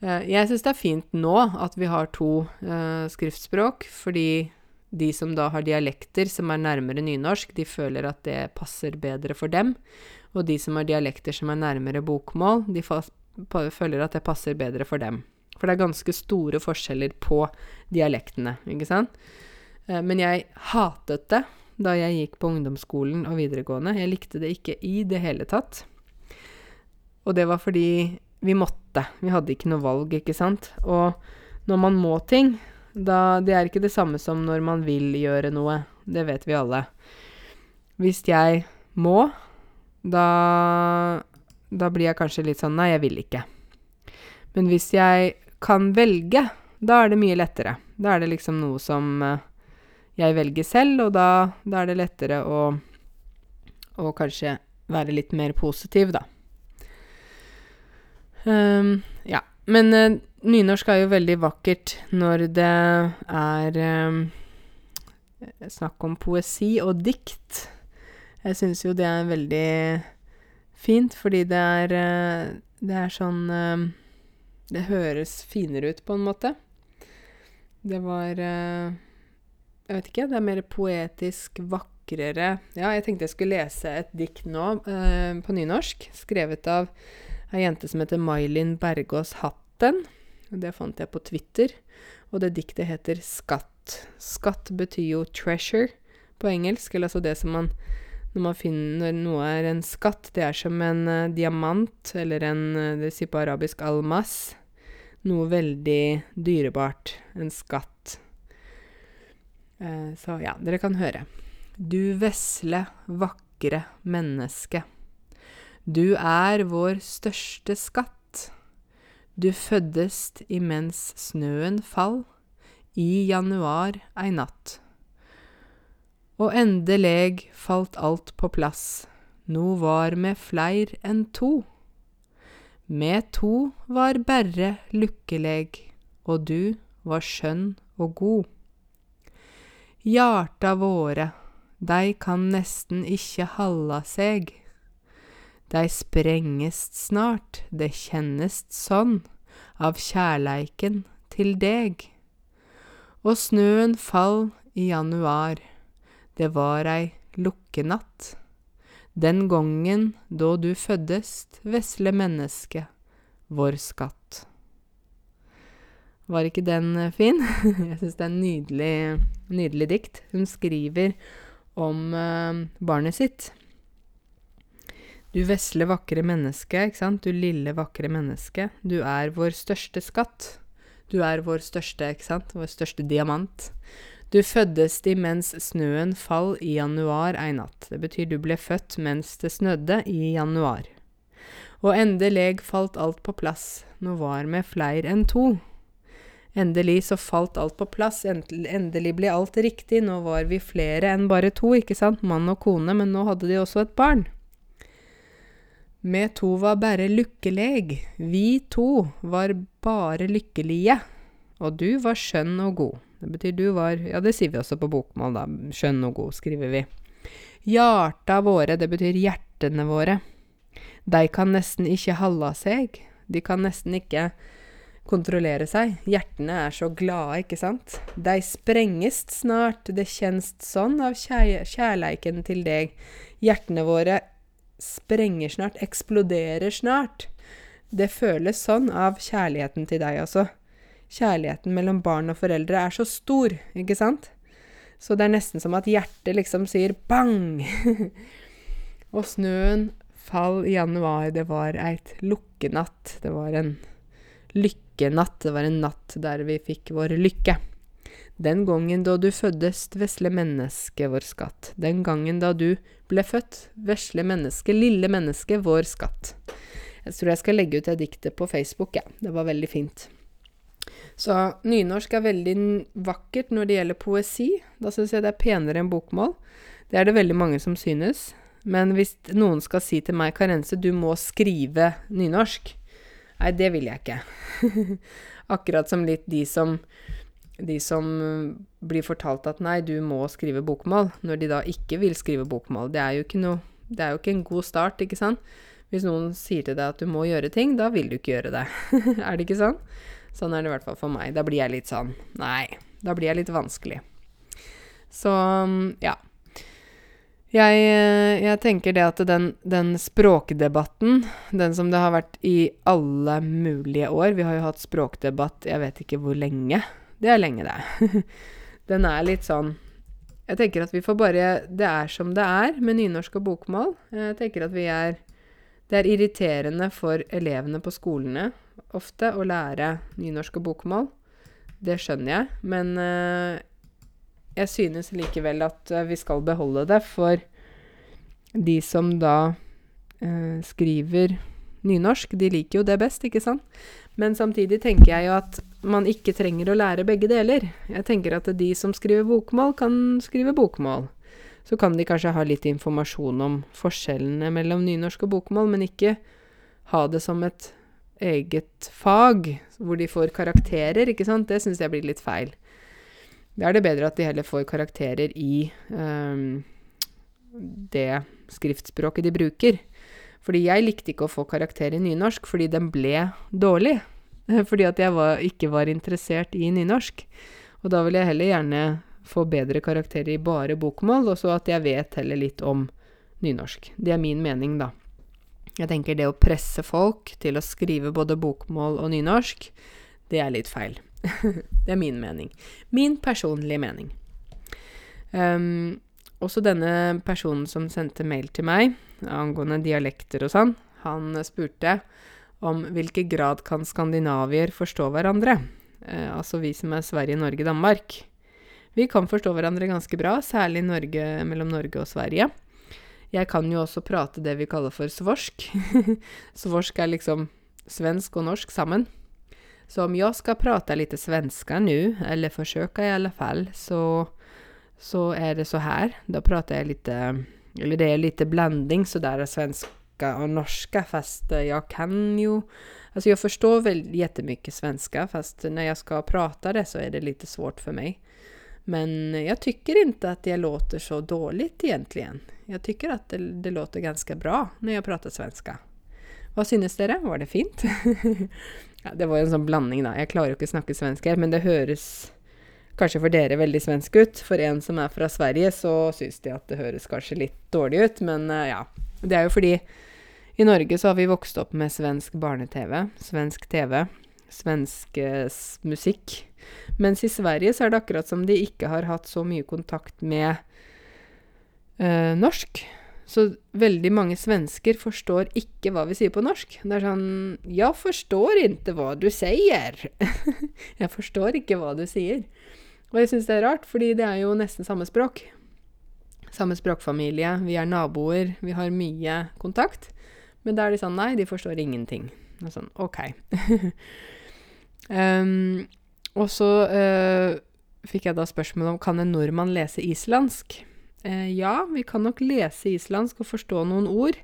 Eh, jeg syns det er fint nå at vi har to uh, skriftspråk, fordi de som da har dialekter som er nærmere nynorsk, de føler at det passer bedre for dem. Og de som har dialekter som er nærmere bokmål, de føler at det passer bedre for dem. For det er ganske store forskjeller på dialektene, ikke sant? Eh, men jeg hatet det da jeg gikk på ungdomsskolen og videregående. Jeg likte det ikke i det hele tatt. Og det var fordi vi måtte. Vi hadde ikke noe valg, ikke sant? Og når man må ting, da Det er ikke det samme som når man vil gjøre noe. Det vet vi alle. Hvis jeg må, da Da blir jeg kanskje litt sånn Nei, jeg vil ikke. Men hvis jeg kan velge, da er det mye lettere. Da er det liksom noe som uh, jeg velger selv, og da, da er det lettere å, å, kanskje være litt mer positiv, da. Um, ja. Men uh, nynorsk er jo veldig vakkert når det er um, snakk om poesi og dikt. Jeg syns jo det er veldig fint, fordi det er, uh, det er sånn uh, Det høres finere ut, på en måte. Det var uh, Jeg vet ikke. Det er mer poetisk, vakrere Ja, jeg tenkte jeg skulle lese et dikt nå eh, på nynorsk, skrevet av ei jente som heter Mailin Bergås Hatten. Det fant jeg på Twitter. Og det diktet heter Skatt. Skatt betyr jo treasure på engelsk, eller altså det som man når man finner noe er en skatt, det er som en uh, diamant, eller en uh, Det sier på arabisk almas. Noe veldig dyrebart. En skatt. Eh, så ja, dere kan høre. Du vesle, vakre menneske. Du er vår største skatt. Du føddest imens snøen fall, i januar ei natt. Og endeleg falt alt på plass, no var me fleir enn to. Me to var berre lukkeleg, og du var skjønn og god. Hjarta våre, dei kan nesten ikkje halda seg Dei sprengest snart, det kjennest sånn, av kjærleiken til deg. Og snøen fall i januar, det var ei lukkenatt. Den gongen då du føddest, vesle menneske, vår skatt. Var ikke den eh, fin? *laughs* Jeg syns det er en nydelig, nydelig dikt. Hun skriver om uh, barnet sitt. Du vesle, vakre menneske, ikke sant, du lille, vakre menneske, du er vår største skatt. Du er vår største, ikke sant, vår største diamant. Du føddes de mens snøen fall i januar ei natt. Det betyr du ble født mens det snødde i januar. Og endeleg falt alt på plass, nå var me fleir enn to. Endelig så falt alt på plass, endelig ble alt riktig, nå var vi flere enn bare to, ikke sant, mann og kone, men nå hadde de også et barn. Me to var bare lykkeleg, vi to var bare lykkelige, og du var skjønn og god. Det betyr du var Ja, det sier vi også på bokmål, da. Skjønn og god, skriver vi. Hjarta våre, det betyr hjertene våre. De kan nesten ikke halla seg. De kan nesten ikke kontrollere seg. Hjertene er så glade, ikke sant? De sprengest snart, det kjenst sånn av kjærleiken til deg. Hjertene våre sprenger snart, eksploderer snart. Det føles sånn av kjærligheten til deg, altså kjærligheten mellom barn og foreldre er så stor, ikke sant? Så det er nesten som at hjertet liksom sier bang! *laughs* og snøen fall i januar, det var eit lukkenatt. Det var en lykkenatt. Det var en natt der vi fikk vår lykke. Den gangen da du føddest, vesle menneske, vår skatt. Den gangen da du ble født, vesle menneske, lille menneske, vår skatt. Jeg tror jeg skal legge ut det diktet på Facebook, ja. Det var veldig fint. Så nynorsk er veldig vakkert når det gjelder poesi. Da syns jeg det er penere enn bokmål. Det er det veldig mange som synes. Men hvis noen skal si til meg, Karense, du må skrive nynorsk Nei, det vil jeg ikke. *laughs* Akkurat som litt de som de som blir fortalt at nei, du må skrive bokmål, når de da ikke vil skrive bokmål. Det er jo ikke noe Det er jo ikke en god start, ikke sant? Hvis noen sier til deg at du må gjøre ting, da vil du ikke gjøre det. *laughs* er det ikke sånn? Sånn er det i hvert fall for meg. Da blir jeg litt sånn Nei. Da blir jeg litt vanskelig. Så ja. Jeg, jeg, tenker det at den, den, språkdebatten, den som det har vært i alle mulige år Vi har jo hatt språkdebatt jeg vet ikke hvor lenge. Det er lenge, det. *laughs* den er litt sånn Jeg tenker at vi får bare Det er som det er med nynorsk og bokmål. Jeg tenker at vi er Det er irriterende for elevene på skolene ofte å lære nynorsk og bokmål. Det skjønner jeg, men uh, jeg synes likevel at uh, vi skal beholde det, for de som da uh, skriver nynorsk, de liker jo det best, ikke sant? Men samtidig tenker jeg jo at man ikke trenger å lære begge deler. Jeg tenker at de som skriver bokmål, kan skrive bokmål. Så kan de kanskje ha litt informasjon om forskjellene mellom nynorsk og bokmål, men ikke ha det som et eget fag, hvor de får karakterer, ikke sant, det syns jeg blir litt feil. Da er det bedre at de heller får karakterer i um, det skriftspråket de bruker. Fordi jeg likte ikke å få karakter i nynorsk fordi den ble dårlig. *laughs* Fordi at jeg var, ikke var interessert i nynorsk. Og da vil jeg heller gjerne få bedre karakterer i bare bokmål, og så at jeg vet heller litt om nynorsk. Det er min mening, da. Jeg tenker det å presse folk til å skrive både bokmål og nynorsk, det er litt feil. *laughs* det er min mening. Min personlige mening. Um, også denne personen som sendte mail til meg angående dialekter og sånn, han spurte om hvilken grad kan skandinavier forstå hverandre? Uh, altså vi som er Sverige, Norge, Danmark. Vi kan forstå hverandre ganske bra, særlig Norge, mellom Norge og Sverige. Jeg kan jo også prate det vi kaller for svorsk. *laughs* svorsk er liksom svensk og norsk sammen. Så om jeg skal prate litt svenska nå, eller forsøke i alle fall, så, så er det så her. Da prater jeg litt Eller det er litt blanding så der er svenska og norska, fast jeg kan jo Altså, jeg forstår vel jättemycket svenska, fast når jeg skal prate det så er det litt svårt for meg. Men jag tycker inte att jag låter så dåligt egentligen. Jag tycker att det, det låter ganska bra när jag pratar svenska. Hva synes dere? Var det fint? *laughs* ja, det var en sånn blanding, da. Jeg klarer jo ikke å snakke svensk her, men det høres kanskje for dere veldig svensk ut. For en som er fra Sverige, så syns de at det høres kanskje litt dårlig ut, men uh, ja. Det er jo fordi i Norge så har vi vokst opp med svensk barne-TV, svensk TV, svensk uh, musikk. Mens i Sverige så er det akkurat som de ikke har hatt så mye kontakt med eh, norsk. Så veldig mange svensker forstår ikke hva vi sier på norsk. Det er sånn 'Jeg forstår ikke hva du sier'. *laughs* jeg forstår ikke hva du sier. Og jeg syns det er rart, fordi det er jo nesten samme språk. Samme språkfamilie, vi er naboer, vi har mye kontakt. Men da er de sånn Nei, de forstår ingenting. Og sånn OK. um, *laughs* og så eh, fikk jeg da spørsmål om kan en nordmann lese islandsk. Eh, ja, vi kan nok lese islandsk og forstå noen ord,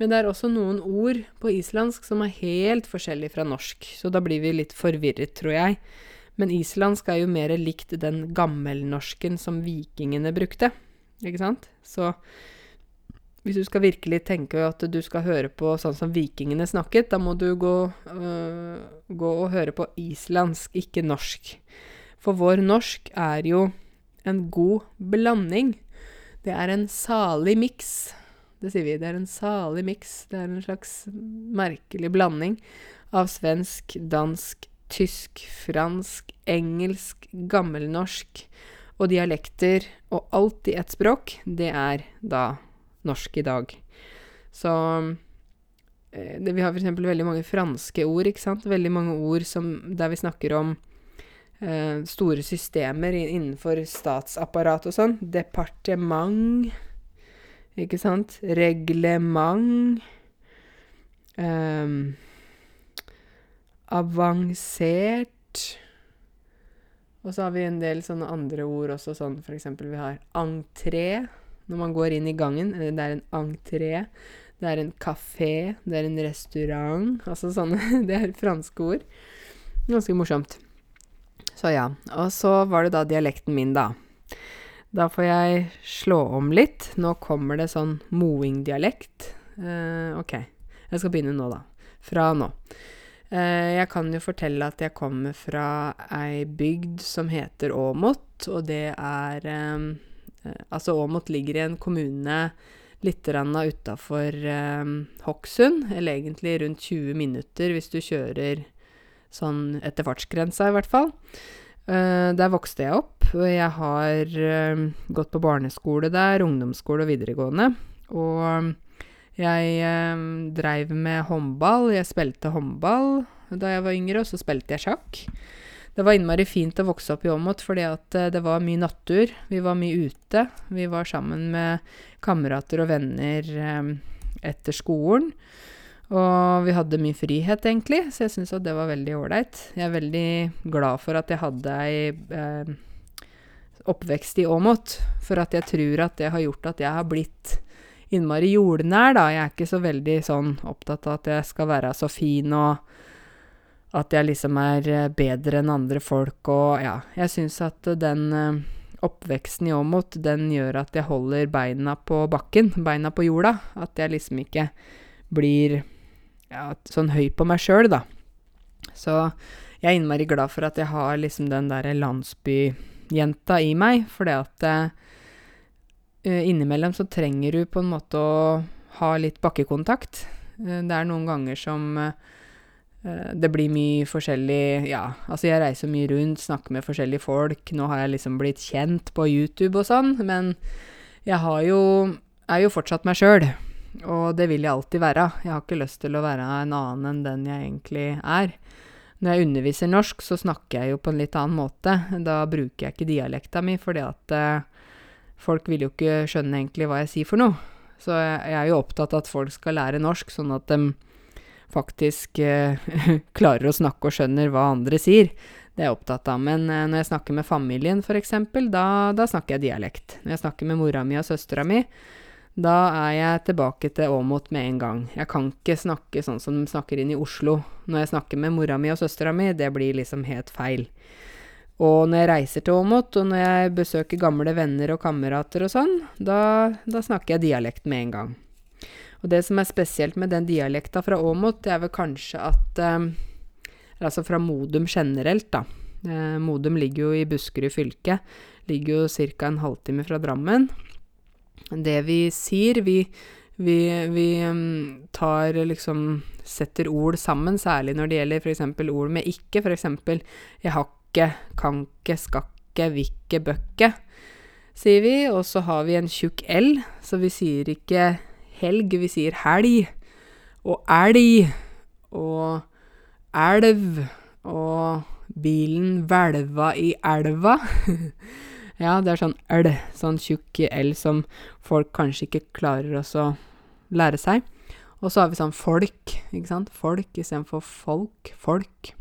men det er også noen ord på islandsk som er helt forskjellig fra norsk, så da blir vi litt forvirret, tror jeg. Men islandsk er jo mer likt den gammelnorsken som vikingene brukte, ikke sant? Så hvis du skal virkelig tenke at du skal høre på sånn som vikingene snakket, da må du gå, øh, gå og høre på islandsk, ikke norsk. For vår norsk er jo en god blanding. Det er en salig miks. Det sier vi. Det er en salig miks. Det er en slags merkelig blanding av svensk, dansk, tysk, fransk, engelsk, gammelnorsk og dialekter, og alt i ett språk. Det er da norsk i dag. Så eh, det, Vi har f.eks. veldig mange franske ord, ikke sant. Veldig mange ord som, der vi snakker om eh, store systemer innenfor statsapparat og sånn. Departement, ikke sant. Reglement. Eh, avansert. Og så har vi en del sånne andre ord også, sånn eksempel vi har entré når man går inn i gangen. Det er en entré, det er en kafé, det er en restaurant. Altså sånne *laughs* Det er franske ord. Ganske morsomt. Så ja. Og så var det da dialekten min, da. Da får jeg slå om litt. Nå kommer det sånn moing-dialekt. Eh, ok. Jeg skal begynne nå, da. Fra nå. Eh, jeg kan jo fortelle at jeg kommer fra ei bygd som heter Åmot, og det er eh, Eh, altså Åmot ligger i en kommune litt utafor eh, Hokksund, eller egentlig rundt 20 minutter hvis du kjører sånn etter fartsgrensa, i hvert fall. Eh, der vokste jeg opp. og Jeg har eh, gått på barneskole der, ungdomsskole og videregående. Og jeg eh, dreiv med håndball. Jeg spilte håndball da jeg var yngre, og så spilte jeg sjakk. Det var innmari fint å vokse opp i Åmot, fordi at eh, det var mye nattur. Vi var mye ute. Vi var sammen med kamerater og venner eh, etter skolen. Og vi hadde mye frihet, egentlig, så jeg syns det var veldig ålreit. Jeg er veldig glad for at jeg hadde ei eh, oppvekst i Åmot, for at jeg tror at det har gjort at jeg har blitt innmari jordnær, da. Jeg er ikke så veldig sånn opptatt av at jeg skal være så fin og at jeg liksom er eh, bedre enn andre folk, og ja. Jeg syns at den eh, oppveksten i Åmot, den gjør at jeg holder beina på bakken, beina på jorda. At jeg liksom ikke blir ja, sånn høy på meg sjøl, da. Så jeg er innmari glad for at jeg har liksom den derre landsbyjenta i meg, fordi at uh, innimellom så trenger du på en måte å ha litt bakkekontakt. Uh, det er noen ganger som uh, Eh, det blir mye forskjellig Ja, altså jeg reiser mye rundt, snakker med forskjellige folk. Nå har jeg liksom blitt kjent på YouTube og sånn, men jeg har jo er jo fortsatt meg sjøl. Og det vil jeg alltid være. Jeg har ikke lyst til å være en annen enn den jeg egentlig er. Når jeg underviser norsk, så snakker jeg jo på en litt annen måte. Da bruker jeg ikke dialekta mi, fordi at eh, folk vil jo ikke skjønne egentlig hva jeg sier for noe. Så jeg, jeg er jo opptatt av at folk skal lære norsk, sånn at de faktisk eh, *laughs* klarer å snakke og skjønner hva andre sier. Det er jeg opptatt av. Men eh, når jeg snakker med familien, f.eks., da, da snakker jeg dialekt. Når jeg snakker med mora mi og søstera mi, da er jeg tilbake til Åmot med en gang. Jeg kan ikke snakke sånn som de snakker inn i Oslo. Når jeg snakker med mora mi og søstera mi, det blir liksom helt feil. Og når jeg reiser til Åmot, og når jeg besøker gamle venner og kamerater og sånn, da, da snakker jeg dialekt med en gang. Og det som er spesielt med den dialekta fra Åmot, det er vel kanskje at eh, Altså fra Modum generelt, da. Eh, Modum ligger jo i Buskerud fylke. Ligger jo ca. en halvtime fra Drammen. Det vi sier Vi, vi, vi um, tar liksom Setter ord sammen, særlig når det gjelder f.eks. ord med ikke. F.eks. jeg hakke, kanke, skakke, vikke, bøkke, sier vi. Og så har vi en tjukk L, så vi sier ikke helg, vi sier helg. Og elg. Og elv. Og bilen hvelva i elva. *laughs* ja, det er sånn l, sånn tjukk L som folk kanskje ikke klarer å lære seg. Og så har vi sånn folk, ikke sant. Folk istedenfor folk. Folk.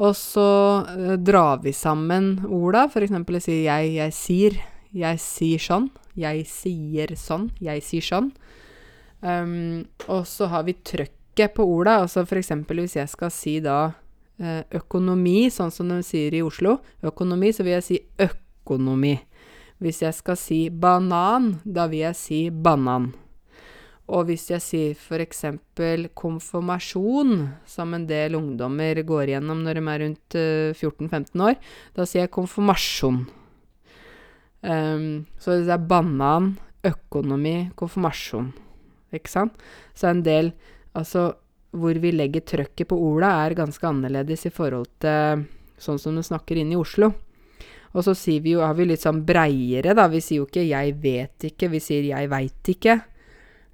Og så eh, drar vi sammen orda. For eksempel jeg sier jeg, jeg sier. Jeg sier sånn. Jeg sier sånn. Jeg sier sånn. Um, og så har vi trøkket på orda. Altså eksempel hvis jeg skal si da uh, økonomi, sånn som de sier i Oslo, økonomi, så vil jeg si økonomi. Hvis jeg skal si banan, da vil jeg si banan. Og hvis jeg sier eksempel konfirmasjon, som en del ungdommer går igjennom når de er rundt uh, 14-15 år, da sier jeg konfirmasjon. Um, så det er banan, økonomi, konfirmasjon. Ikke sant? Så en del Altså, hvor vi legger trøkket på orda, er ganske annerledes i forhold til sånn som du snakker inn i Oslo. Og så sier vi jo, har vi litt sånn breiere, da. Vi sier jo ikke 'jeg vet ikke', vi sier 'jeg veit ikke'.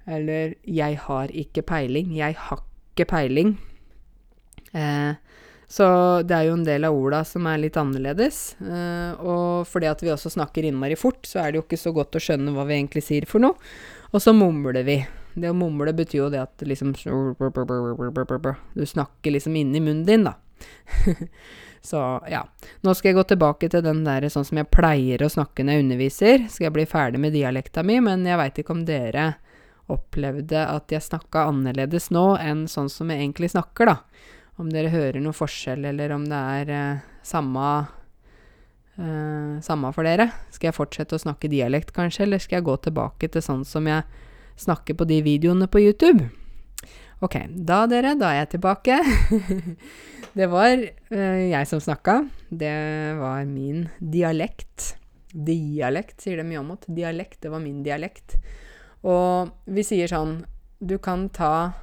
Eller 'jeg har ikke peiling'. 'Jeg har ikke peiling'. Eh, så det er jo en del av orda som er litt annerledes. Eh, og fordi at vi også snakker innmari fort, så er det jo ikke så godt å skjønne hva vi egentlig sier for noe. Og så mumler vi. Det å mumle betyr jo det at liksom Du snakker liksom inni munnen din, da. *laughs* så ja. Nå skal jeg gå tilbake til den der sånn som jeg pleier å snakke når jeg underviser. Skal jeg bli ferdig med dialekta mi, men jeg veit ikke om dere opplevde at jeg snakka annerledes nå enn sånn som jeg egentlig snakker, da. Om dere hører noe forskjell, eller om det er eh, samme eh, samme for dere. Skal jeg fortsette å snakke dialekt, kanskje, eller skal jeg gå tilbake til sånn som jeg snakker på de videoene på YouTube? Ok, da dere, da er jeg tilbake. *laughs* det var eh, jeg som snakka. Det var min dialekt. Dialekt sier det mye om. At dialekt, det var min dialekt. Og vi sier sånn Du kan ta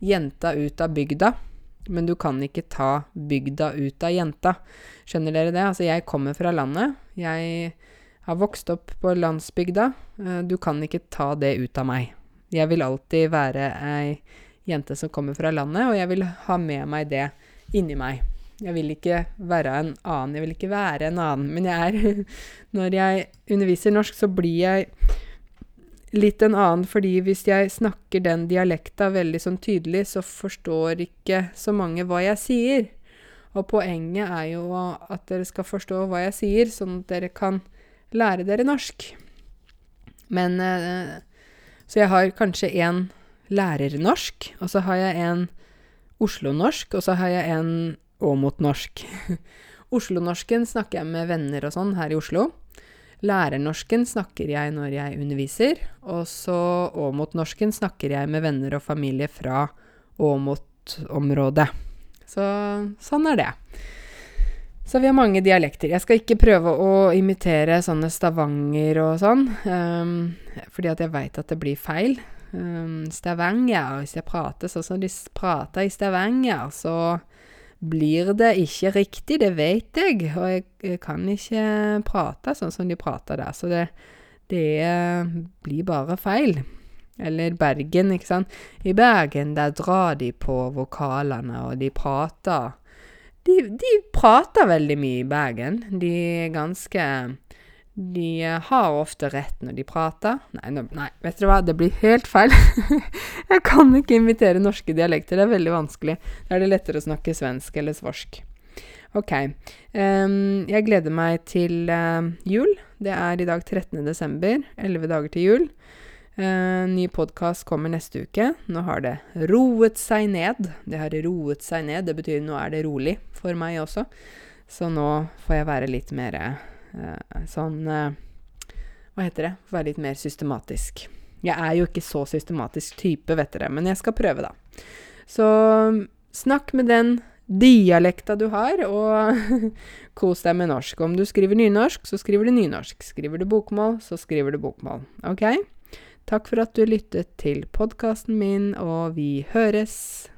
jenta ut av bygda, men du kan ikke ta bygda ut av jenta. Skjønner dere det? Altså, jeg kommer fra landet. Jeg har vokst opp på landsbygda. Eh, du kan ikke ta det ut av meg. Jeg vil alltid være ei jente som kommer fra landet, og jeg vil ha med meg det inni meg. Jeg vil ikke være en annen. Jeg vil ikke være en annen, men jeg er *laughs* Når jeg underviser norsk, så blir jeg litt en annen, fordi hvis jeg snakker den dialekta veldig sånn tydelig, så forstår ikke så mange hva jeg sier. Og poenget er jo at dere skal forstå hva jeg sier, sånn at dere kan lære dere norsk. Men eh, Så jeg har kanskje en lærernorsk, og så har jeg en Oslo-norsk, og så har jeg en Åmot-norsk. *laughs* Oslo-norsken snakker jeg med venner og sånn her i Oslo. Lærernorsken snakker jeg når jeg underviser, og så Åmot-norsken snakker jeg med venner og familie fra Åmot-området. Så sånn er det. Så vi har mange dialekter. Jeg skal ikke prøve å imitere sånne Stavanger og sånn, um, fordi at jeg veit at det blir feil. Um, Stavanger, hvis jeg prater sånn som de prater i Stavanger, så blir det ikke riktig, det vet jeg, og jeg, jeg kan ikke prate sånn som de prater der, så det, det blir bare feil. Eller Bergen, ikke sant. I Bergen, der drar de på vokalene, og de prater De, de prater veldig mye i Bergen. De er ganske de eh, har ofte rett når de prater. Nei, nå, nei, vet dere hva, det blir helt feil. *laughs* jeg kan ikke imitere norske dialekter, det er veldig vanskelig. Da er det lettere å snakke svensk eller svorsk. Ok. Um, jeg gleder meg til uh, jul. Det er i dag 13. desember, 11 dager til jul. Uh, ny podkast kommer neste uke. Nå har det roet seg ned. Det har roet seg ned. Det betyr nå er det rolig for meg også. Så nå får jeg være litt mer sånn eh, Hva heter det? Være litt mer systematisk. Jeg er jo ikke så systematisk type, vet dere, men jeg skal prøve, da. Så snakk med den dialekta du har, og *laughs* kos deg med norsk. Om du skriver nynorsk, så skriver du nynorsk. Skriver du bokmål, så skriver du bokmål. OK? Takk for at du lyttet til podkasten min, og vi høres.